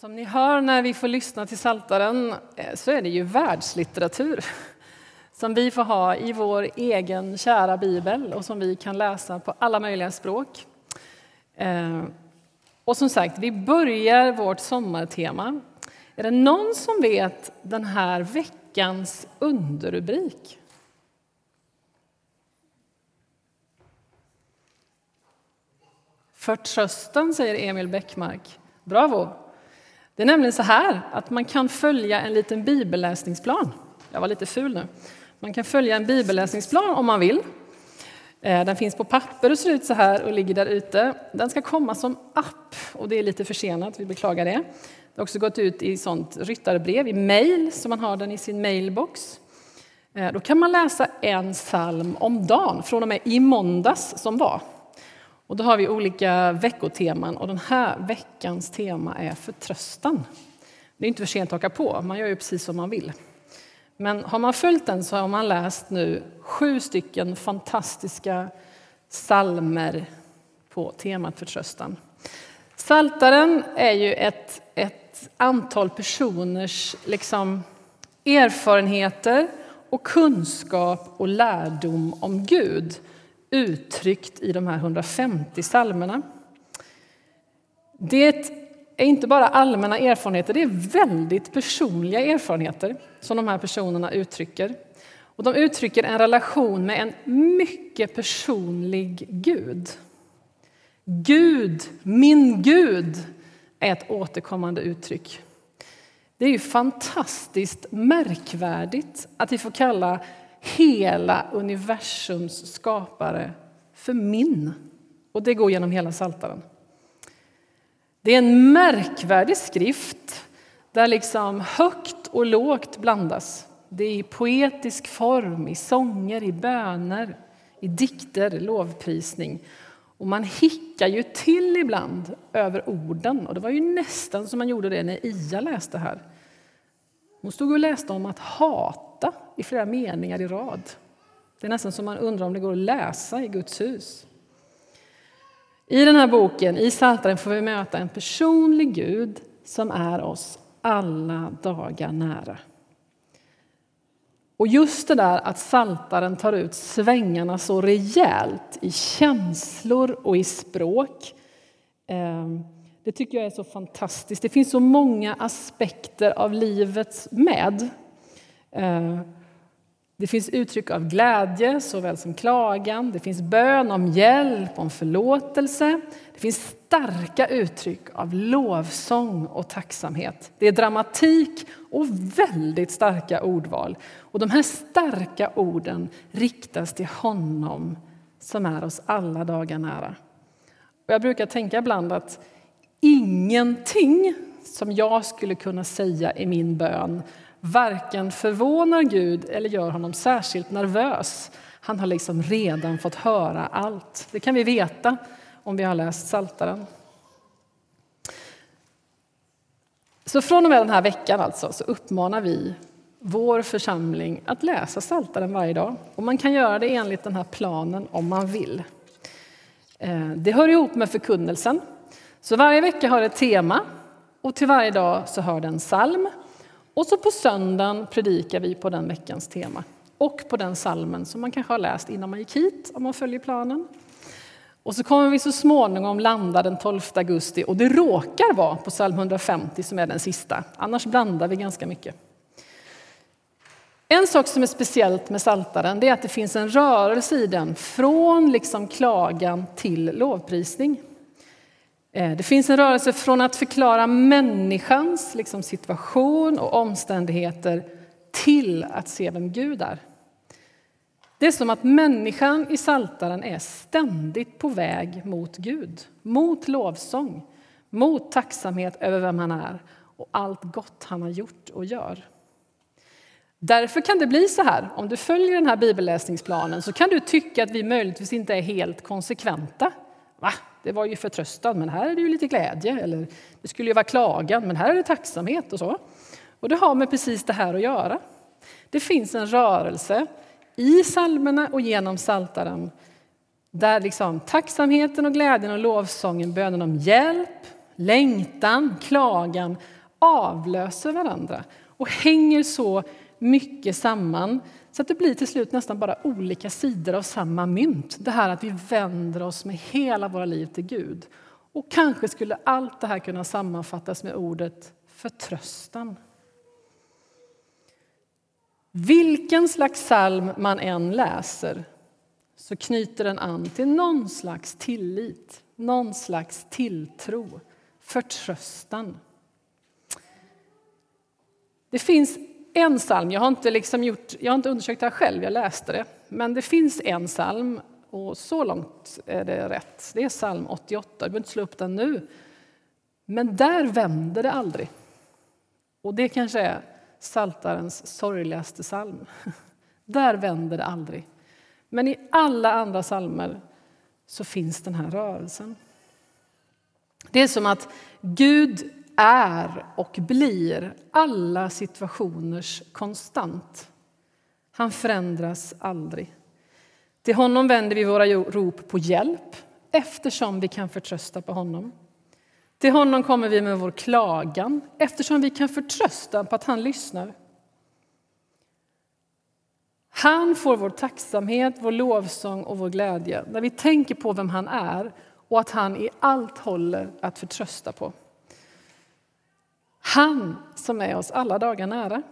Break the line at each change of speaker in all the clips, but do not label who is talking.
Som ni hör när vi får lyssna till Saltaren eh, så är det ju världslitteratur som vi får ha i vår egen kära bibel och som vi kan läsa på alla möjliga språk. Eh, och som sagt, vi börjar vårt sommartema. Är det någon som vet den här veckans underrubrik? Förtröstan, säger Emil Bäckmark. Bravo! Det är nämligen så här att man kan följa en liten bibelläsningsplan. Jag var lite ful nu. Man kan följa en bibelläsningsplan om man vill. Eh, den finns på papper och ser ut så här och ligger där ute. Den ska komma som app och det är lite försenat, vi beklagar det. Det har också gått ut i sånt ryttarbrev, i mejl, så man har den i sin mailbox. Eh, då kan man läsa en psalm om dagen, från och med i måndags som var. Och då har vi olika veckoteman och den här veckans tema är förtröstan. Det är inte för sent att haka på, man gör ju precis som man vill. Men har man följt den så har man läst nu sju stycken fantastiska salmer på temat förtröstan. Saltaren är ju ett, ett antal personers liksom, erfarenheter och kunskap och lärdom om Gud uttryckt i de här 150 salmerna. Det är inte bara allmänna erfarenheter, det är väldigt personliga erfarenheter som de här personerna uttrycker. Och de uttrycker en relation med en mycket personlig Gud. Gud, min Gud, är ett återkommande uttryck. Det är ju fantastiskt märkvärdigt att vi får kalla hela universums skapare för min. Och det går genom hela Saltaren. Det är en märkvärdig skrift där liksom högt och lågt blandas. Det är i poetisk form, i sånger, i böner, i dikter, lovprisning. Och man hickar ju till ibland över orden. Och det var ju nästan som man gjorde det när Ia läste här. Hon stod och läste om att hata i flera meningar i rad. Det är nästan som man undrar om det går att läsa i Guds hus. I den här boken, i Psaltaren, får vi möta en personlig Gud som är oss alla dagar nära. Och just det där att Saltaren tar ut svängarna så rejält i känslor och i språk eh, det tycker jag är så fantastiskt. Det finns så många aspekter av livet med. Eh, det finns uttryck av glädje såväl som klagan. Det finns bön om hjälp, om förlåtelse. Det finns starka uttryck av lovsång och tacksamhet. Det är dramatik och väldigt starka ordval. Och de här starka orden riktas till honom som är oss alla dagar nära. Och jag brukar tänka ibland att ingenting som jag skulle kunna säga i min bön varken förvånar Gud eller gör honom särskilt nervös. Han har liksom redan fått höra allt. Det kan vi veta om vi har läst Saltaren. Så från och med den här veckan alltså, så uppmanar vi vår församling att läsa Saltaren varje dag. Och man kan göra det enligt den här planen om man vill. Eh, det hör ihop med förkunnelsen. Så varje vecka har ett tema och till varje dag så hör det en psalm. Och så på söndagen predikar vi på den veckans tema och på den salmen som man kanske har läst innan man gick hit om man följer planen. Och så kommer vi så småningom landa den 12 augusti och det råkar vara på psalm 150 som är den sista. Annars blandar vi ganska mycket. En sak som är speciellt med Saltaren är att det finns en rörelse i den från liksom klagan till lovprisning. Eh, det finns en rörelse från att förklara människans liksom, situation och omständigheter till att se vem Gud är. Det är som att människan i Saltaren är ständigt på väg mot Gud, mot lovsång, mot tacksamhet över vem han är och allt gott han har gjort och gör. Därför kan det bli så här, om du följer den här bibelläsningsplanen så kan du tycka att vi möjligtvis inte är helt konsekventa. Va? Det var ju förtröstan, men här är det ju lite glädje. Eller det skulle ju vara klagan, men här är det tacksamhet och så. Och det har med precis det här att göra. Det finns en rörelse i salmerna och genom saltaren där liksom tacksamheten och glädjen och lovsången, bönen om hjälp, längtan, klagan avlöser varandra och hänger så mycket samman så att det blir till slut nästan bara olika sidor av samma mynt. Det här att vi vänder oss med hela våra liv till Gud. Och kanske skulle allt det här kunna sammanfattas med ordet förtröstan. Vilken slags psalm man än läser så knyter den an till någon slags tillit, någon slags tilltro, förtröstan. Det finns en psalm, jag har inte, liksom gjort, jag har inte undersökt det här själv, jag läste det. Men det finns en psalm, och så långt är det rätt. Det är psalm 88, du behöver inte slå upp den nu. Men där vänder det aldrig. Och det kanske är Saltarens sorgligaste psalm. Där vänder det aldrig. Men i alla andra psalmer så finns den här rörelsen. Det är som att Gud är och blir alla situationers konstant. Han förändras aldrig. Till honom vänder vi våra rop på hjälp eftersom vi kan förtrösta på honom. Till honom kommer vi med vår klagan eftersom vi kan förtrösta på att han lyssnar. Han får vår tacksamhet, vår lovsång och vår glädje när vi tänker på vem han är och att han i allt håller att förtrösta på. Han som är oss alla dagar nära.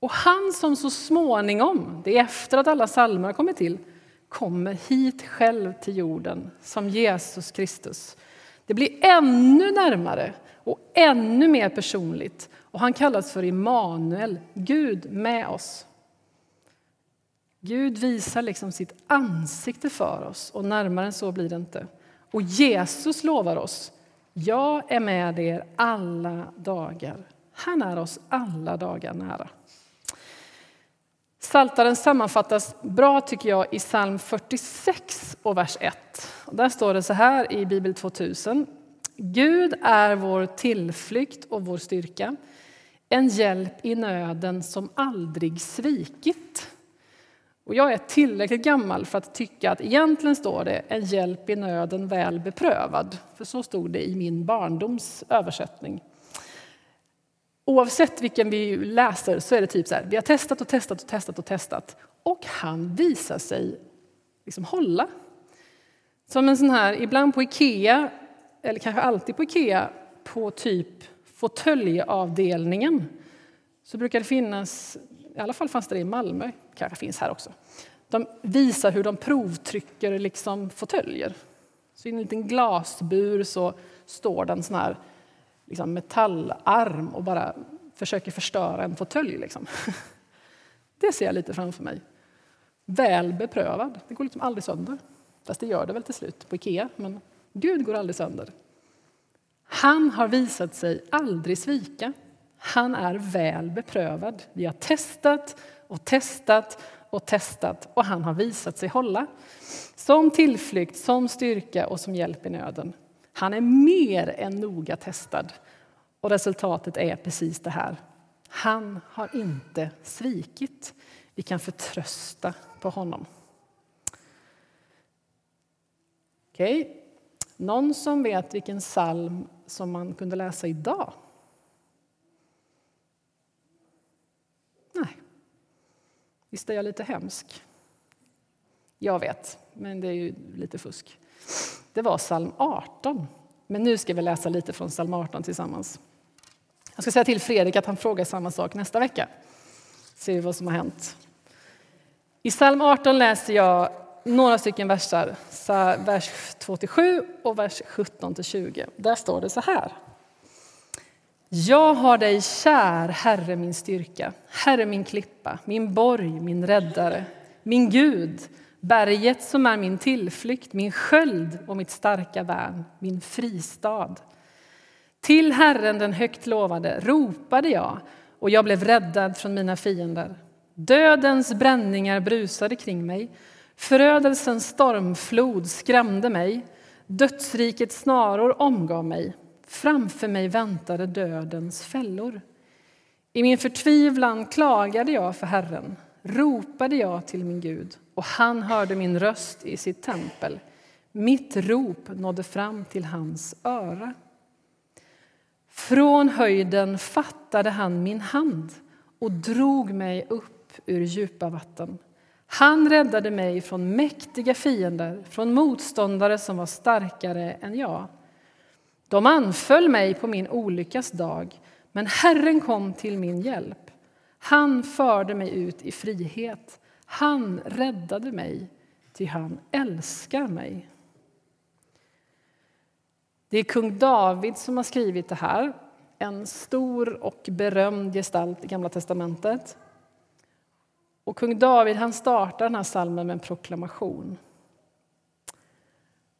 Och han som så småningom, det är efter att alla psalmer har kommit till, kommer hit själv till jorden som Jesus Kristus. Det blir ännu närmare och ännu mer personligt. Och han kallas för Immanuel, Gud med oss. Gud visar liksom sitt ansikte för oss, och närmare än så blir det inte. Och Jesus lovar oss jag är med er alla dagar. Han är oss alla dagar nära. Saltaren sammanfattas bra tycker jag i psalm 46 och vers 1. Där står det så här i Bibel 2000. Gud är vår tillflykt och vår styrka, en hjälp i nöden som aldrig svikit. Och jag är tillräckligt gammal för att tycka att egentligen står det en hjälp i nöden väl beprövad. För så stod det i min barndoms översättning. Oavsett vilken vi läser så är det typ så här, vi har testat och testat och testat och testat och han visar sig liksom hålla. Som en sån här, ibland på Ikea, eller kanske alltid på Ikea, på typ fåtöljavdelningen så brukar det finnas, i alla fall fanns det i Malmö, kanske finns här också. De visar hur de provtrycker liksom fåtöljer. Så i en liten glasbur så står det en sån här liksom metallarm och bara försöker förstöra en fåtölj. Liksom. Det ser jag lite framför mig. Väl beprövad. Det går liksom aldrig sönder. Fast det gör det väl till slut på Ikea, men Gud går aldrig sönder. Han har visat sig aldrig svika. Han är väl beprövad. Vi har testat och testat och testat och han har visat sig hålla. Som tillflykt, som styrka och som hjälp i nöden. Han är mer än noga testad. Och resultatet är precis det här. Han har inte svikit. Vi kan förtrösta på honom. Okej. Okay. Någon som vet vilken psalm som man kunde läsa idag? Visst är jag lite hemsk? Jag vet, men det är ju lite fusk. Det var psalm 18. Men nu ska vi läsa lite från psalm 18 tillsammans. Jag ska säga till Fredrik att han frågar samma sak nästa vecka. Ser vi vad som har hänt. I psalm 18 läser jag några stycken verser, vers 2-7 och vers 17-20. Där står det så här. Jag har dig kär, Herre, min styrka, Herre, min klippa, min borg, min räddare, min Gud, berget som är min tillflykt, min sköld och mitt starka värn, min fristad. Till Herren, den högt lovade, ropade jag och jag blev räddad från mina fiender. Dödens bränningar brusade kring mig, förödelsens stormflod skrämde mig, dödsrikets snaror omgav mig. Framför mig väntade dödens fällor. I min förtvivlan klagade jag för Herren, ropade jag till min Gud och han hörde min röst i sitt tempel. Mitt rop nådde fram till hans öra. Från höjden fattade han min hand och drog mig upp ur djupa vatten. Han räddade mig från mäktiga fiender, från motståndare som var starkare än jag. De anföll mig på min olyckas dag, men Herren kom till min hjälp. Han förde mig ut i frihet. Han räddade mig, ty han älskar mig. Det är kung David som har skrivit det här, en stor och berömd gestalt i Gamla testamentet. Och kung David han startar den här salmen med en proklamation.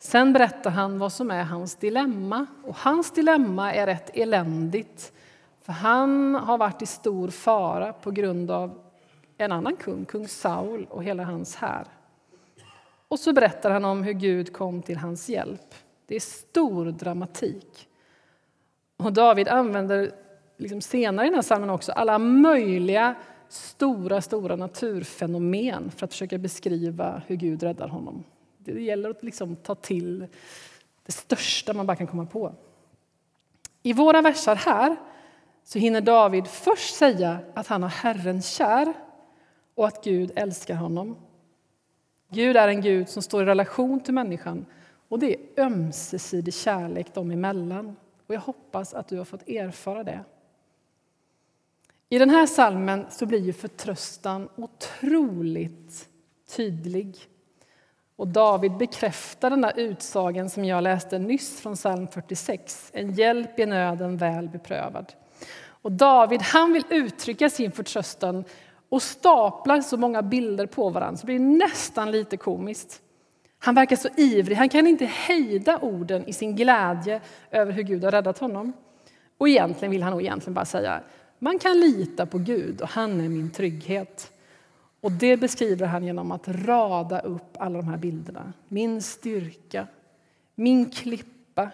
Sen berättar han vad som är hans dilemma. Och hans dilemma är rätt eländigt. För han har varit i stor fara på grund av en annan kung, kung Saul och hela hans här. Och så berättar han om hur Gud kom till hans hjälp. Det är stor dramatik. Och David använder liksom senare i den här salmen också alla möjliga stora, stora naturfenomen för att försöka beskriva hur Gud räddar honom. Det gäller att liksom ta till det största man bara kan komma på. I våra versar här så hinner David först säga att han har Herren kär och att Gud älskar honom. Gud är en Gud som står i relation till människan och det är ömsesidig kärlek dem emellan. Och jag hoppas att du har fått erfara det. I den här salmen så blir ju förtröstan otroligt tydlig. Och David bekräftar den där utsagan som jag läste nyss från psalm 46. En hjälp i nöden väl beprövad. Och David han vill uttrycka sin förtröstan och staplar så många bilder på varandra så det blir nästan lite komiskt. Han verkar så ivrig, han kan inte hejda orden i sin glädje över hur Gud har räddat honom. Och egentligen vill han nog egentligen bara säga man kan lita på Gud och han är min trygghet. Och det beskriver han genom att rada upp alla de här bilderna. Min styrka, min klippa,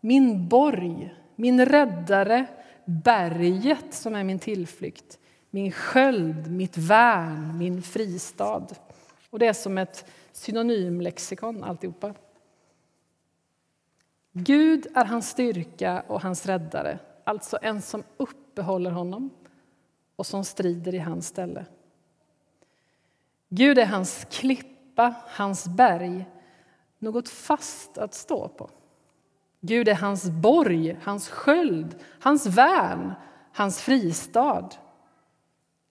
min borg, min räddare, berget som är min tillflykt, min sköld, mitt värn, min fristad. Och det är som ett synonymlexikon alltihopa. Gud är hans styrka och hans räddare, alltså en som uppehåller honom och som strider i hans ställe. Gud är hans klippa, hans berg, något fast att stå på. Gud är hans borg, hans sköld, hans värn, hans fristad.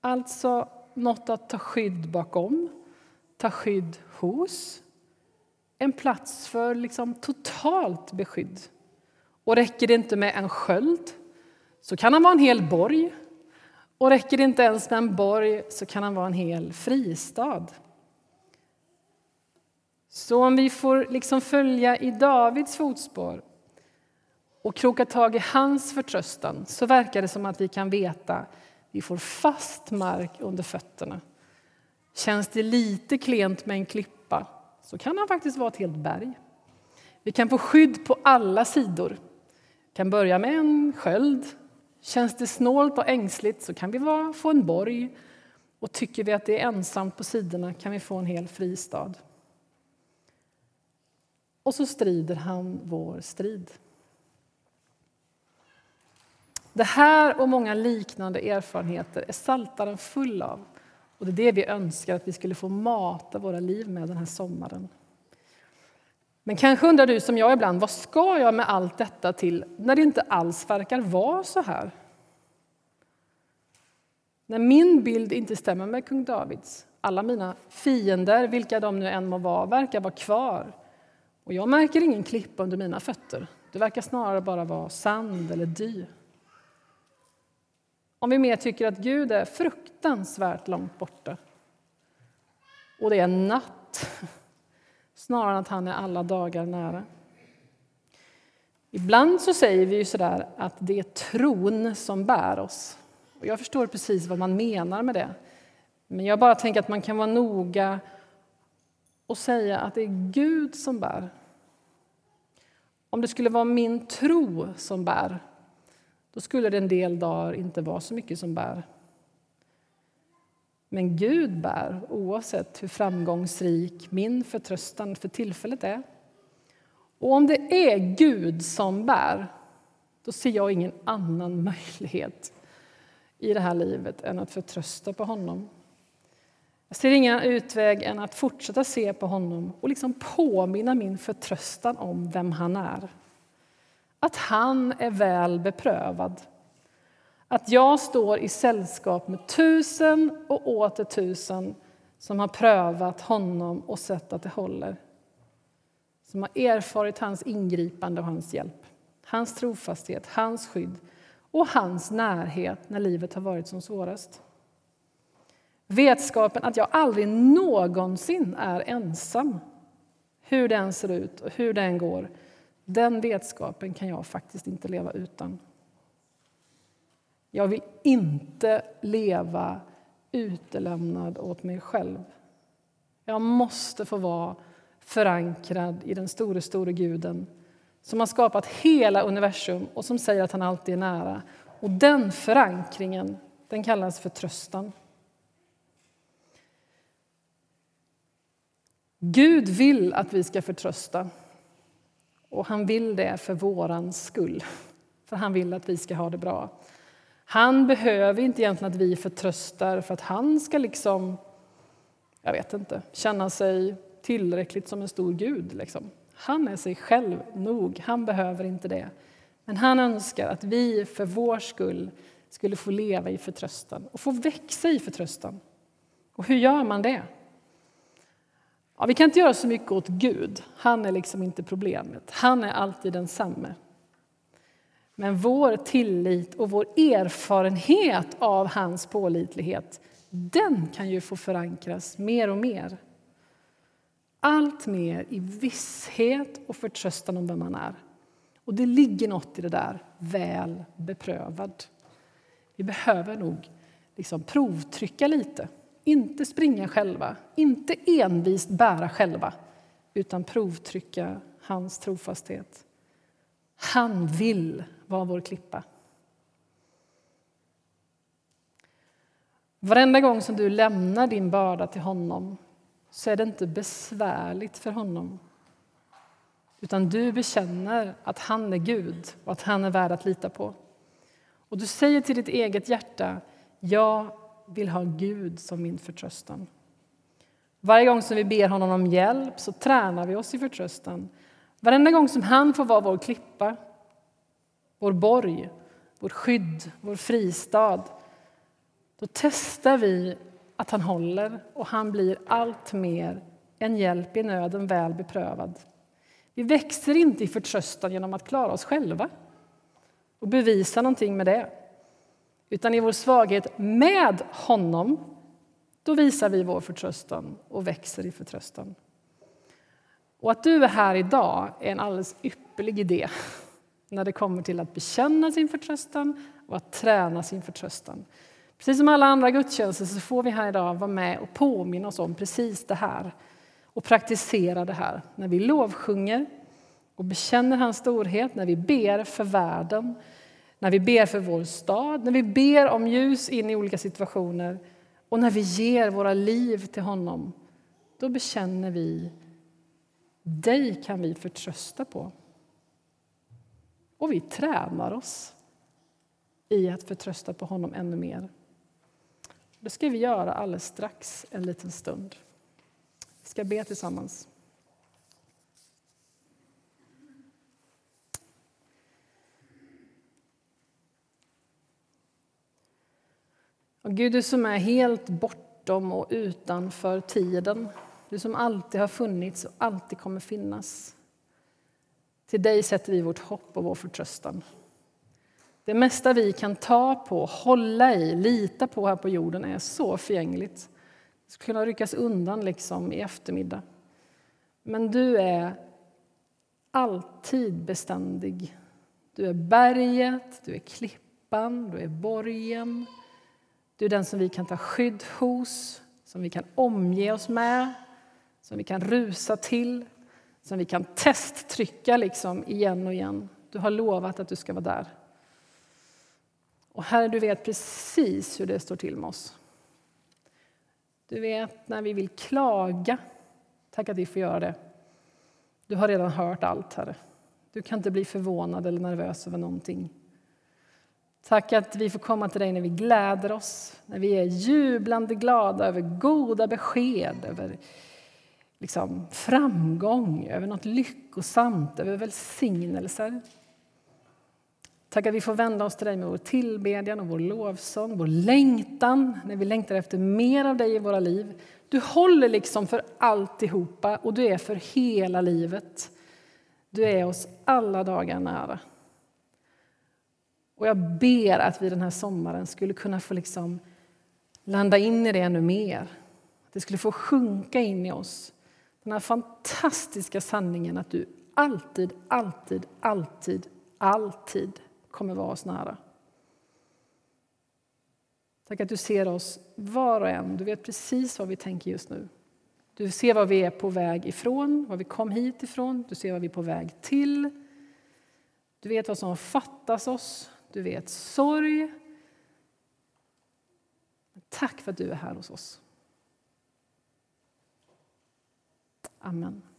Alltså något att ta skydd bakom, ta skydd hos. En plats för liksom totalt beskydd. Och räcker det inte med en sköld så kan han vara en hel borg. Och räcker det inte ens med en borg så kan han vara en hel fristad. Så om vi får liksom följa i Davids fotspår och kroka tag i hans förtröstan så verkar det som att vi kan veta att vi får fast mark under fötterna. Känns det lite klent med en klippa så kan han faktiskt vara ett helt berg. Vi kan få skydd på alla sidor. Vi kan börja med en sköld. Känns det snålt och ängsligt så kan vi få en borg. Och tycker vi att det är ensamt på sidorna kan vi få en hel fristad. Och så strider han vår strid. Det här och många liknande erfarenheter är Saltaren full av. Och det är det vi önskar att vi skulle få mata våra liv med den här sommaren. Men kanske undrar du som jag ibland, vad ska jag med allt detta till när det inte alls verkar vara så här? När min bild inte stämmer med kung Davids, alla mina fiender, vilka de nu än må vara, verkar vara kvar. Och jag märker ingen klippa under mina fötter. Det verkar snarare bara vara sand eller dy. Om vi mer tycker att Gud är fruktansvärt långt borta och det är natt snarare än att han är alla dagar nära. Ibland så säger vi ju sådär att det är tron som bär oss. Och jag förstår precis vad man menar med det. Men jag bara tänker att man kan vara noga och säga att det är Gud som bär. Om det skulle vara min tro som bär då skulle det en del dagar inte vara så mycket som bär. Men Gud bär, oavsett hur framgångsrik min förtröstan för tillfället är. Och om det är Gud som bär, då ser jag ingen annan möjlighet i det här livet än att förtrösta på honom. Jag ser ingen utväg än att fortsätta se på honom och liksom påminna min förtröstan om vem han är. Att han är väl beprövad. Att jag står i sällskap med tusen och åter tusen som har prövat honom och sett att det håller. Som har erfarit hans ingripande och hans hjälp, hans trofasthet, hans skydd och hans närhet när livet har varit som svårast. Vetskapen att jag aldrig någonsin är ensam, hur det än ser ut och hur det än går, den vetskapen kan jag faktiskt inte leva utan. Jag vill inte leva utelämnad åt mig själv. Jag måste få vara förankrad i den store, store guden som har skapat hela universum och som säger att han alltid är nära. Och den förankringen den kallas för tröstan. Gud vill att vi ska förtrösta. Och han vill det för våran skull. För han vill att vi ska ha det bra. Han behöver inte egentligen att vi förtröstar för att han ska liksom, jag vet inte, känna sig tillräckligt som en stor gud. Liksom. Han är sig själv nog, han behöver inte det. Men han önskar att vi för vår skull skulle få leva i förtröstan och få växa i förtröstan. Och hur gör man det? Ja, vi kan inte göra så mycket åt Gud. Han är liksom inte problemet. Han är alltid densamme. Men vår tillit och vår erfarenhet av hans pålitlighet den kan ju få förankras mer och mer. Allt mer i visshet och förtröstan om vem man är. Och det ligger något i det där, väl beprövad. Vi behöver nog liksom provtrycka lite. Inte springa själva, inte envist bära själva utan provtrycka hans trofasthet. Han vill vara vår klippa. Varenda gång som du lämnar din börda till honom så är det inte besvärligt för honom. Utan du bekänner att han är Gud och att han är värd att lita på. Och du säger till ditt eget hjärta, jag vill ha Gud som min förtröstan. Varje gång som vi ber honom om hjälp så tränar vi oss i förtröstan. Varenda gång som han får vara vår klippa, vår borg, vårt skydd, vår fristad då testar vi att han håller och han blir allt mer en hjälp i nöden, väl beprövad. Vi växer inte i förtröstan genom att klara oss själva och bevisa någonting med det. Utan i vår svaghet med honom, då visar vi vår förtröstan och växer i förtröstan. Och att du är här idag är en alldeles ypperlig idé när det kommer till att bekänna sin förtröstan och att träna sin förtröstan. Precis som alla andra gudstjänster så får vi här idag vara med och påminna oss om precis det här och praktisera det här när vi lovsjunger och bekänner hans storhet, när vi ber för världen, när vi ber för vår stad, när vi ber om ljus in i olika situationer och när vi ger våra liv till honom. Då bekänner vi dig kan vi förtrösta på. Och vi tränar oss i att förtrösta på honom ännu mer. Det ska vi göra alldeles strax, en liten stund. Vi ska be tillsammans. Och Gud, du som är helt bortom och utanför tiden. Du som alltid har funnits och alltid kommer finnas. Till dig sätter vi vårt hopp och vår förtröstan. Det mesta vi kan ta på, hålla i, lita på här på jorden är så förgängligt. Det skulle kunna ryckas undan liksom i eftermiddag. Men du är alltid beständig. Du är berget, du är klippan, du är borgen. Du är den som vi kan ta skydd hos, som vi kan omge oss med, som vi kan rusa till, som vi kan testtrycka liksom igen och igen. Du har lovat att du ska vara där. Och Herre, du vet precis hur det står till med oss. Du vet när vi vill klaga. Tack att vi får göra det. Du har redan hört allt, Herre. Du kan inte bli förvånad eller nervös över någonting. Tack att vi får komma till dig när vi gläder oss, när vi är jublande glada över goda besked, över liksom framgång, över något lyckosamt, över välsignelser. Tack att vi får vända oss till dig med vår tillbedjan och vår lovsång, vår längtan, när vi längtar efter mer av dig i våra liv. Du håller liksom för alltihopa och du är för hela livet. Du är oss alla dagar nära. Och jag ber att vi den här sommaren skulle kunna få liksom landa in i det ännu mer. Det skulle få sjunka in i oss. Den här fantastiska sanningen att du alltid, alltid, alltid, alltid kommer vara oss nära. Tack att du ser oss var och en. Du vet precis vad vi tänker just nu. Du ser vad vi är på väg ifrån, var vi kom hit ifrån. Du ser vad vi är på väg till. Du vet vad som fattas oss. Du vet sorg. Tack för att du är här hos oss. Amen.